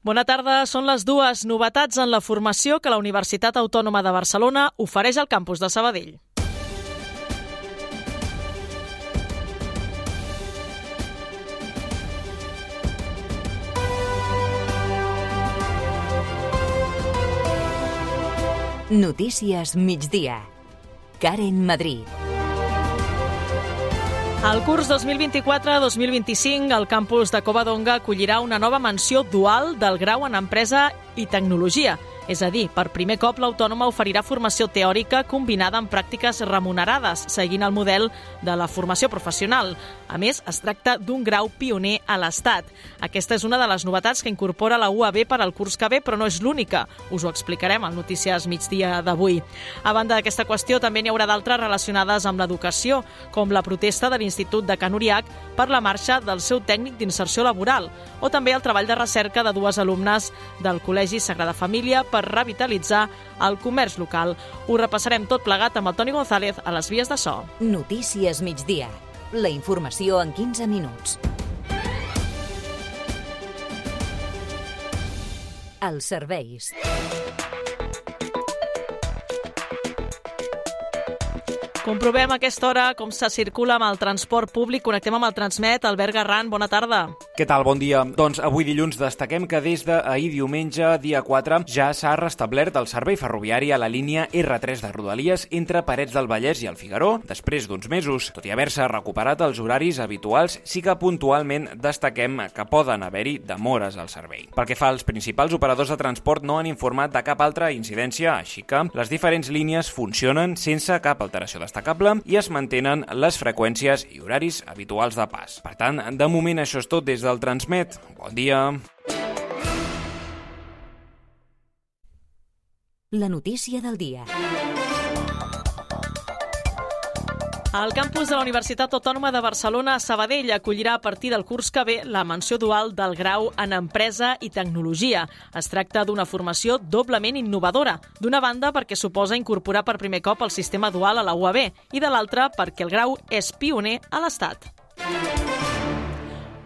Bona tarda, són les dues novetats en la formació que la Universitat Autònoma de Barcelona ofereix al campus de Sabadell. Notícies migdia. Karen Madrid. El curs 2024-2025, el campus de Covadonga acollirà una nova menció dual del grau en empresa i tecnologia. És a dir, per primer cop l'autònoma oferirà formació teòrica combinada amb pràctiques remunerades, seguint el model de la formació professional. A més, es tracta d'un grau pioner a l'Estat. Aquesta és una de les novetats que incorpora la UAB per al curs que ve, però no és l'única. Us ho explicarem al Notícies migdia d'avui. A banda d'aquesta qüestió, també n'hi haurà d'altres relacionades amb l'educació, com la protesta de l'Institut de Can Uriac per la marxa del seu tècnic d'inserció laboral, o també el treball de recerca de dues alumnes del Col·legi Sagrada Família per revitalitzar el comerç local. Ho repassarem tot plegat amb el Toni González a les vies de so. Notícies migdia. La informació en 15 minuts. Els serveis. Comprovem aquesta hora com se circula amb el transport públic. Connectem amb el Transmet. Albert Garran, bona tarda. Què tal? Bon dia. Doncs avui dilluns destaquem que des d'ahir diumenge, dia 4, ja s'ha restablert el servei ferroviari a la línia R3 de Rodalies entre Parets del Vallès i el Figaró, després d'uns mesos. Tot i haver-se recuperat els horaris habituals, sí que puntualment destaquem que poden haver-hi demores al servei. Pel que fa als principals operadors de transport no han informat de cap altra incidència, així que les diferents línies funcionen sense cap alteració destacable i es mantenen les freqüències i horaris habituals de pas. Per tant, de moment això és tot des del Transmet. Bon dia. La notícia del dia. El campus de la Universitat Autònoma de Barcelona a Sabadell acollirà a partir del curs que ve la menció dual del grau en Empresa i Tecnologia. Es tracta d'una formació doblement innovadora. D'una banda, perquè suposa incorporar per primer cop el sistema dual a la UAB i de l'altra, perquè el grau és pioner a l'Estat.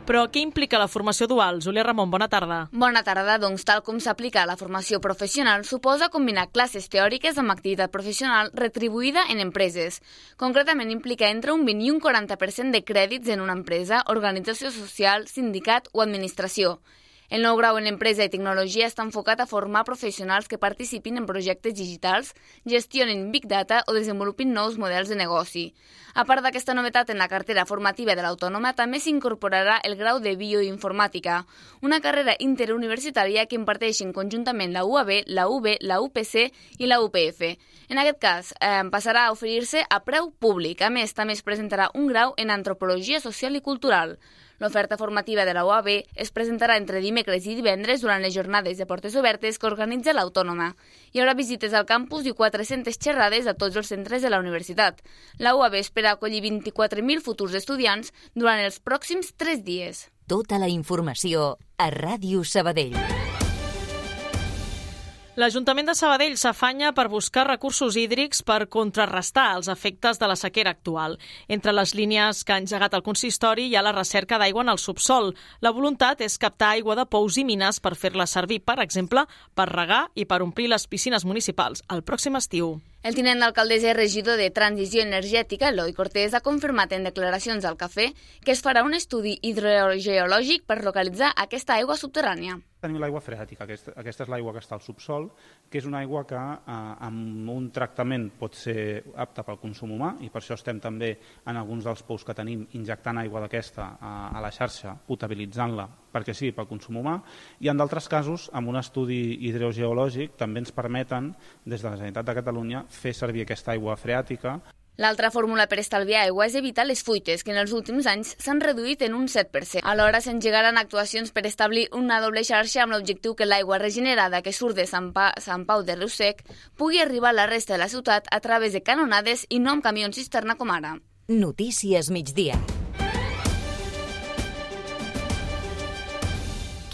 Però què implica la formació dual? Júlia Ramon, bona tarda. Bona tarda. Doncs tal com s'aplica a la formació professional, suposa combinar classes teòriques amb activitat professional retribuïda en empreses. Concretament implica entre un 20 i un 40% de crèdits en una empresa, organització social, sindicat o administració. El nou grau en Empresa i Tecnologia està enfocat a formar professionals que participin en projectes digitals, gestionen Big Data o desenvolupin nous models de negoci. A part d'aquesta novetat en la cartera formativa de l'Autònoma, també s'incorporarà el grau de Bioinformàtica, una carrera interuniversitària que imparteixen conjuntament la UAB, la UB, la UPC i la UPF. En aquest cas, eh, passarà a oferir-se a preu públic. A més, també es presentarà un grau en Antropologia Social i Cultural. L'oferta formativa de la UAB es presentarà entre dimecres i divendres durant les jornades de portes obertes que organitza l'Autònoma. Hi haurà visites al campus i 400 xerrades a tots els centres de la universitat. La UAB espera acollir 24.000 futurs estudiants durant els pròxims 3 dies. Tota la informació a Ràdio Sabadell. L'Ajuntament de Sabadell s'afanya per buscar recursos hídrics per contrarrestar els efectes de la sequera actual. Entre les línies que ha engegat el consistori hi ha la recerca d'aigua en el subsol. La voluntat és captar aigua de pous i mines per fer-la servir, per exemple, per regar i per omplir les piscines municipals el pròxim estiu. El tinent d'alcaldessa i regidor de Transició Energètica, Eloi Cortés, ha confirmat en declaracions al cafè que es farà un estudi hidrogeològic per localitzar aquesta aigua subterrània. Tenim l'aigua freàtica, aquesta, aquesta és l'aigua que està al subsol, que és una aigua que eh, amb un tractament pot ser apta pel consum humà i per això estem també en alguns dels pous que tenim injectant aigua d'aquesta a, a la xarxa, potabilitzant-la perquè sí, pel consum humà, i en d'altres casos, amb un estudi hidrogeològic, també ens permeten, des de la Generalitat de Catalunya, fer servir aquesta aigua freàtica L'altra fórmula per estalviar aigua és evitar les fuites, que en els últims anys s'han reduït en un 7%. Alhora s'engegaran actuacions per establir una doble xarxa amb l'objectiu que l'aigua regenerada que surt de Sant, pa Sant Pau de Riusec pugui arribar a la resta de la ciutat a través de canonades i no amb camions cisterna com ara. Notícies migdia.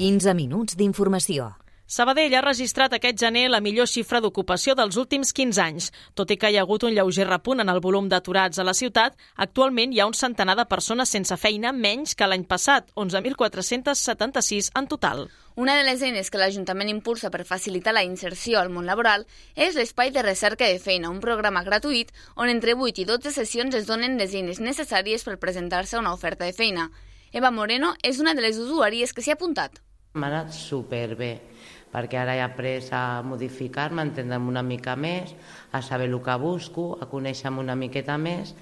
15 minuts d'informació. Sabadell ha registrat aquest gener la millor xifra d'ocupació dels últims 15 anys. Tot i que hi ha hagut un lleuger repunt en el volum d'aturats a la ciutat, actualment hi ha un centenar de persones sense feina menys que l'any passat, 11.476 en total. Una de les eines que l'Ajuntament impulsa per facilitar la inserció al món laboral és l'Espai de Recerca de Feina, un programa gratuït on entre 8 i 12 sessions es donen les eines necessàries per presentar-se a una oferta de feina. Eva Moreno és una de les usuàries que s'hi ha apuntat. M'ha anat superbé perquè ara he après a modificar-me, a entendre'm una mica més, a saber el que busco, a conèixer-me una miqueta més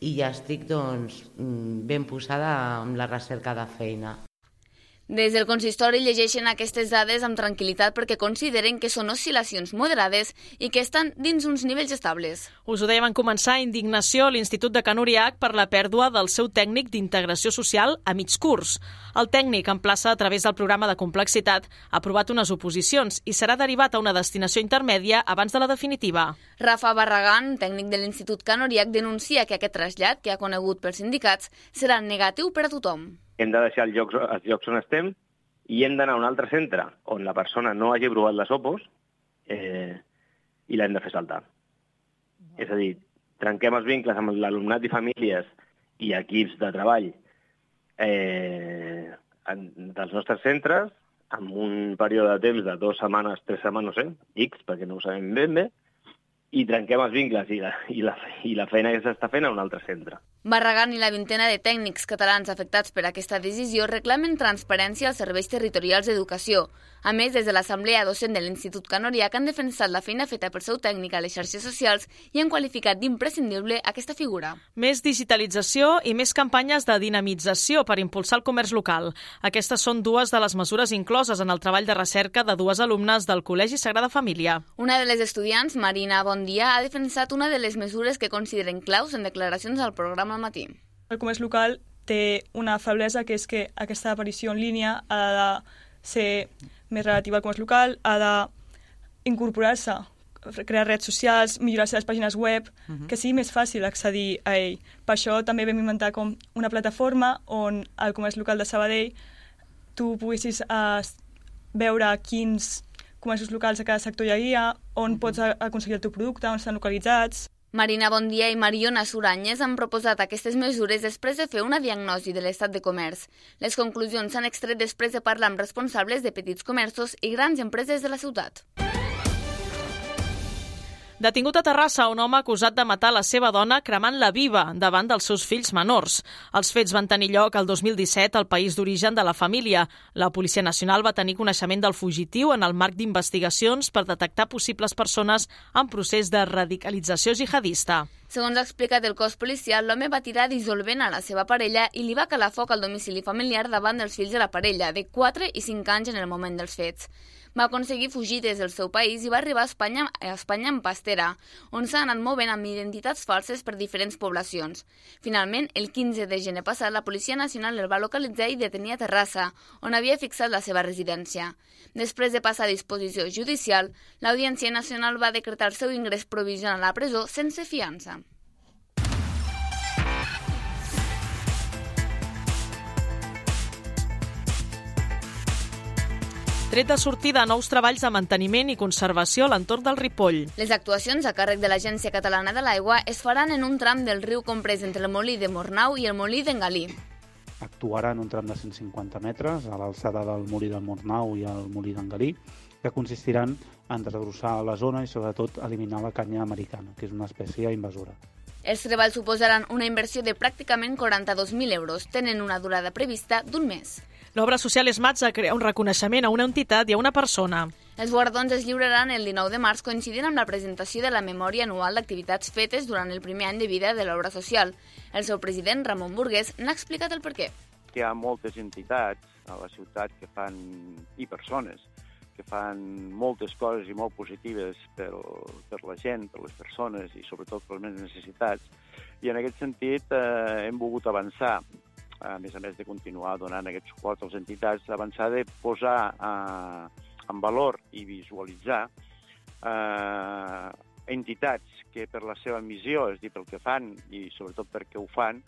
i ja estic doncs, mm, ben posada amb la recerca de feina. Des del consistori llegeixen aquestes dades amb tranquil·litat perquè consideren que són oscil·lacions moderades i que estan dins uns nivells estables. Us ho dèiem en començar, indignació a l'Institut de Can Uriac per la pèrdua del seu tècnic d'integració social a mig curs. El tècnic, en plaça a través del programa de complexitat, ha aprovat unes oposicions i serà derivat a una destinació intermèdia abans de la definitiva. Rafa Barragán, tècnic de l'Institut Can Uriac, denuncia que aquest trasllat, que ha conegut pels sindicats, serà negatiu per a tothom hem de deixar els llocs, els llocs on estem i hem d'anar a un altre centre on la persona no hagi provat les opos eh, i l'hem de fer saltar. No. És a dir, trenquem els vincles amb l'alumnat i famílies i equips de treball eh, en, dels nostres centres amb un període de temps de dues setmanes, tres setmanes, no sé, X, perquè no ho sabem ben bé, i trenquem els vincles i la, i la, i la feina que s'està fent a un altre centre. Barragán i la vintena de tècnics catalans afectats per aquesta decisió reclamen transparència als serveis territorials d'educació. A més, des de l'Assemblea Docent de l'Institut Canoriac han defensat la feina feta per seu tècnic a les xarxes socials i han qualificat d'imprescindible aquesta figura. Més digitalització i més campanyes de dinamització per impulsar el comerç local. Aquestes són dues de les mesures incloses en el treball de recerca de dues alumnes del Col·legi Sagrada Família. Una de les estudiants, Marina Bondia, ha defensat una de les mesures que consideren claus en declaracions al programa al matí. El comerç local té una feblesa que és que aquesta aparició en línia ha de ser més relativa al comerç local, ha d'incorporar-se, crear redes socials, millorar les pàgines web, uh mhm. -huh. que sigui més fàcil accedir a ell. Per això també vam inventar com una plataforma on al comerç local de Sabadell tu poguessis uh, veure quins comerços locals a cada sector hi havia, on uh mhm. -huh. pots aconseguir el teu producte, on estan localitzats, Marina Bondia i Mariona Suranyes han proposat aquestes mesures després de fer una diagnosi de l'estat de comerç. Les conclusions s'han extret després de parlar amb responsables de petits comerços i grans empreses de la ciutat. Detingut a Terrassa un home acusat de matar la seva dona cremant-la viva davant dels seus fills menors. Els fets van tenir lloc el 2017 al país d'origen de la família. La Policia Nacional va tenir coneixement del fugitiu en el marc d'investigacions per detectar possibles persones en procés de radicalització jihadista. Segons ha explicat el cos policial, l'home va tirar dissolvent a la seva parella i li va calar foc al domicili familiar davant dels fills de la parella, de 4 i 5 anys en el moment dels fets va aconseguir fugir des del seu país i va arribar a Espanya, a Espanya en pastera, on s'ha anat movent amb identitats falses per diferents poblacions. Finalment, el 15 de gener passat, la Policia Nacional el va localitzar i detenir a Terrassa, on havia fixat la seva residència. Després de passar a disposició judicial, l'Audiència Nacional va decretar el seu ingrés provisional a la presó sense fiança. Tret de sortida a nous treballs de manteniment i conservació a l'entorn del Ripoll. Les actuacions a càrrec de l'Agència Catalana de l'Aigua es faran en un tram del riu comprès entre el molí de Mornau i el molí d'Engalí. Actuarà en un tram de 150 metres a l'alçada del molí de Mornau i el molí d'Engalí, que consistiran en desgrossar la zona i sobretot eliminar la canya americana, que és una espècie invasora. Els treballs suposaran una inversió de pràcticament 42.000 euros. Tenen una durada prevista d'un mes. L'obra social és Matza crea un reconeixement a una entitat i a una persona. Els guardons es lliuraran el 19 de març coincidint amb la presentació de la memòria anual d'activitats fetes durant el primer any de vida de l'obra social. El seu president, Ramon Burgués, n'ha explicat el perquè. Hi ha moltes entitats a la ciutat que fan, i persones, que fan moltes coses i molt positives per, per la gent, per les persones i sobretot per les més necessitats. I en aquest sentit eh, hem volgut avançar a més a més de continuar donant aquest suport a entitats, avançar de posar eh, en valor i visualitzar eh, entitats que per la seva missió, és dir, pel que fan i sobretot perquè ho fan,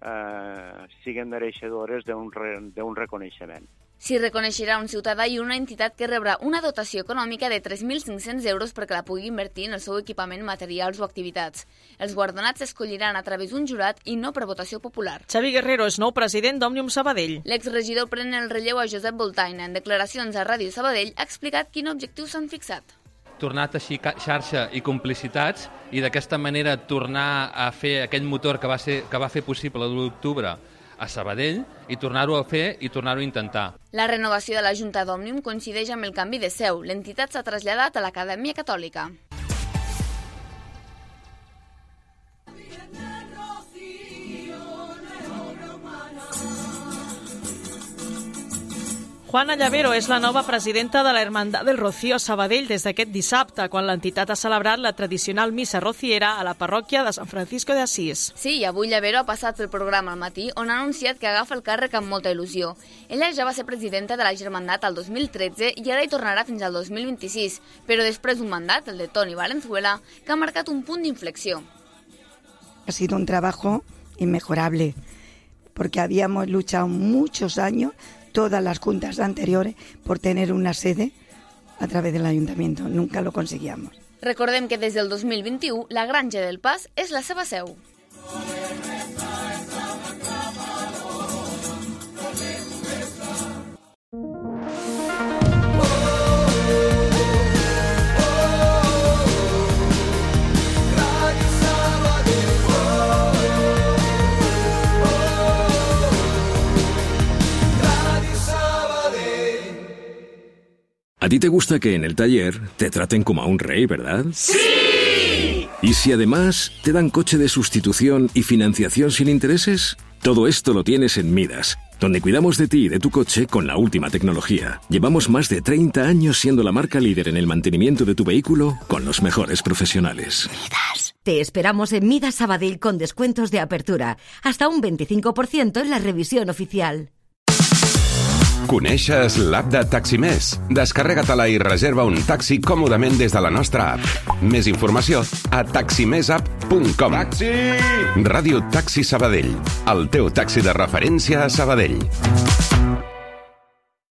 eh, siguen mereixedores d'un re, reconeixement. S'hi reconeixerà un ciutadà i una entitat que rebrà una dotació econòmica de 3.500 euros perquè la pugui invertir en el seu equipament, materials o activitats. Els guardonats s'escolliran a través d'un jurat i no per votació popular. Xavi Guerrero és nou president d'Òmnium Sabadell. L'exregidor pren el relleu a Josep Voltaina. En declaracions a Ràdio Sabadell ha explicat quin objectiu s'han fixat tornar a teixir xarxa i complicitats i d'aquesta manera tornar a fer aquell motor que va, ser, que va fer possible l'1 d'octubre a Sabadell i tornar-ho a fer i tornar-ho a intentar. La renovació de la Junta d'Òmnium coincideix amb el canvi de seu. L'entitat s'ha traslladat a l'Acadèmia Catòlica. Juana Llavero és la nova presidenta de la Hermandad del Rocío Sabadell des d'aquest dissabte, quan l'entitat ha celebrat la tradicional missa rociera a la parròquia de Sant Francisco de Asís. Sí, i avui Llavero ha passat pel programa al matí, on ha anunciat que agafa el càrrec amb molta il·lusió. Ella ja va ser presidenta de la Germandat al 2013 i ara hi tornarà fins al 2026, però després d'un mandat, el de Toni Valenzuela, que ha marcat un punt d'inflexió. Ha sido un trabajo inmejorable, porque habíamos luchado muchos años todas las juntas anteriores por tener una sede a través del ayuntamiento. Nunca lo conseguíamos. Recordem que des del 2021 la Granja del Pas és la seva seu. Ti te gusta que en el taller te traten como a un rey, ¿verdad? ¡Sí! ¿Y si además te dan coche de sustitución y financiación sin intereses? Todo esto lo tienes en Midas, donde cuidamos de ti y de tu coche con la última tecnología. Llevamos más de 30 años siendo la marca líder en el mantenimiento de tu vehículo con los mejores profesionales. Midas. Te esperamos en Midas Sabadell con descuentos de apertura, hasta un 25% en la revisión oficial. Coneixes l'app de Taxi Més? Descarrega-te-la i reserva un taxi còmodament des de la nostra app. Més informació a taximesapp.com. Taxi! Ràdio Taxi Sabadell, el teu taxi de referència a Sabadell.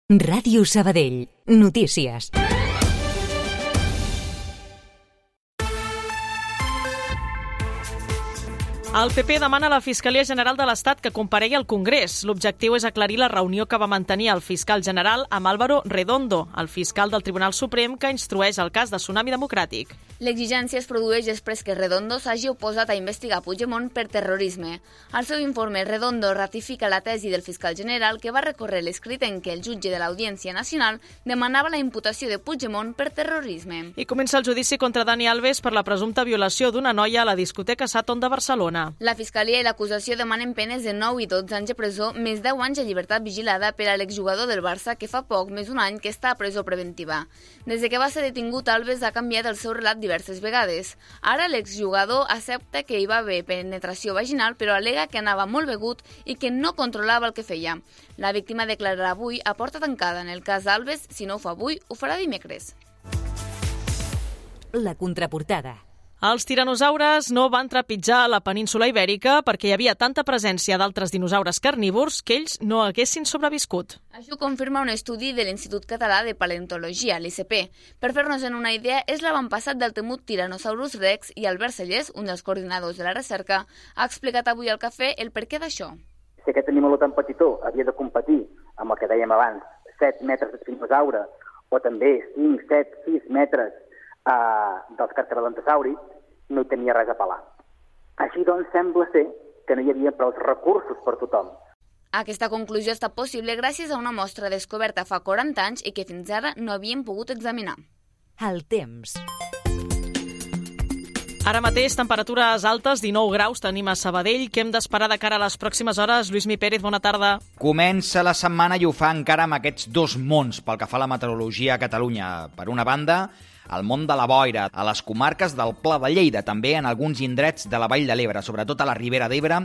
Ràdio Sabadell. Notícies. El PP demana a la Fiscalia General de l'Estat que comparegui al Congrés. L'objectiu és aclarir la reunió que va mantenir el fiscal general amb Álvaro Redondo, el fiscal del Tribunal Suprem que instrueix el cas de Tsunami Democràtic. L'exigència es produeix després que Redondo s'hagi oposat a investigar Puigdemont per terrorisme. Al seu informe, Redondo ratifica la tesi del fiscal general que va recórrer l'escrit en què el jutge de l'Audiència Nacional demanava la imputació de Puigdemont per terrorisme. I comença el judici contra Dani Alves per la presumpta violació d'una noia a la discoteca Saton de Barcelona. La Fiscalia i l'acusació demanen penes de 9 i 12 anys de presó, més 10 anys de llibertat vigilada per a l'exjugador del Barça que fa poc, més d'un any, que està a presó preventiva. Des de que va ser detingut, Alves ha canviat el seu relat diverses vegades. Ara l'exjugador accepta que hi va haver penetració vaginal, però alega que anava molt begut i que no controlava el que feia. La víctima declararà avui a porta tancada. En el cas Alves, si no ho fa avui, ho farà dimecres. La contraportada. Els tiranosaures no van trepitjar la península ibèrica perquè hi havia tanta presència d'altres dinosaures carnívors que ells no haguessin sobreviscut. Això confirma un estudi de l'Institut Català de Paleontologia, l'ICP. Per fer-nos en una idea, és l'avantpassat del temut Tyrannosaurus rex i Albert Cellers, un dels coordinadors de la recerca, ha explicat avui al cafè el perquè d'això. Si aquest animal tan petitó havia de competir amb el que dèiem abans, 7 metres d'espinosaure, o també 5, 7, 6 metres eh, dels carcavelontosauris, no hi tenia res a pelar. Així doncs, sembla ser que no hi havia prou recursos per tothom. Aquesta conclusió està possible gràcies a una mostra descoberta fa 40 anys i que fins ara no havien pogut examinar. El temps. Ara mateix, temperatures altes, 19 graus, tenim a Sabadell. Què hem d'esperar de cara a les pròximes hores? Lluís Mi Pérez, bona tarda. Comença la setmana i ho fa encara amb aquests dos mons pel que fa a la meteorologia a Catalunya. Per una banda, al món de la boira, a les comarques del Pla de Lleida, també en alguns indrets de la Vall de l'Ebre, sobretot a la Ribera d'Ebre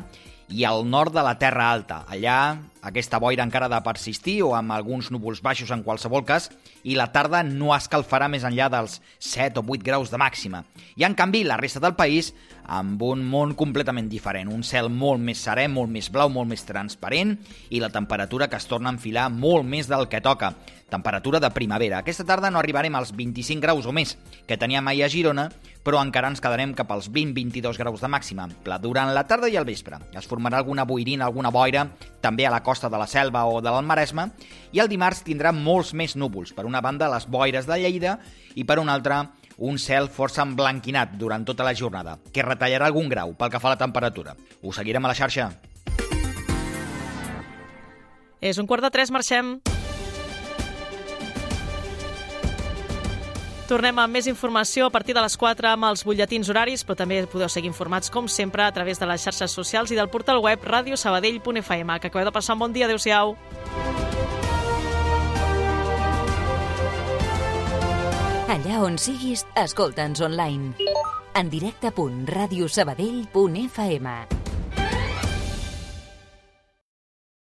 i al nord de la Terra Alta. Allà aquesta boira encara ha de persistir o amb alguns núvols baixos en qualsevol cas i la tarda no escalfarà més enllà dels 7 o 8 graus de màxima. I en canvi la resta del país amb un món completament diferent, un cel molt més serè, molt més blau, molt més transparent i la temperatura que es torna a enfilar molt més del que toca. Temperatura de primavera. Aquesta tarda no arribarem als 25 graus o més que teníem ahir a Girona, però encara ens quedarem cap als 20-22 graus de màxima, pla durant la tarda i el vespre. Es formarà alguna boirina, alguna boira, també a la costa de la Selva o de l'Almaresme, i el dimarts tindrà molts més núvols. Per una banda, les boires de Lleida, i per una altra, un cel força emblanquinat durant tota la jornada, que retallarà algun grau pel que fa a la temperatura. Ho seguirem a la xarxa. És un quart de tres, marxem. Tornem amb més informació a partir de les 4 amb els butlletins horaris, però també podeu seguir informats, com sempre, a través de les xarxes socials i del portal web radiosabadell.fm. Que acabeu de passar un bon dia. Adéu-siau. Allà on siguis, escolta'ns online. En directe.radiosabadell.fm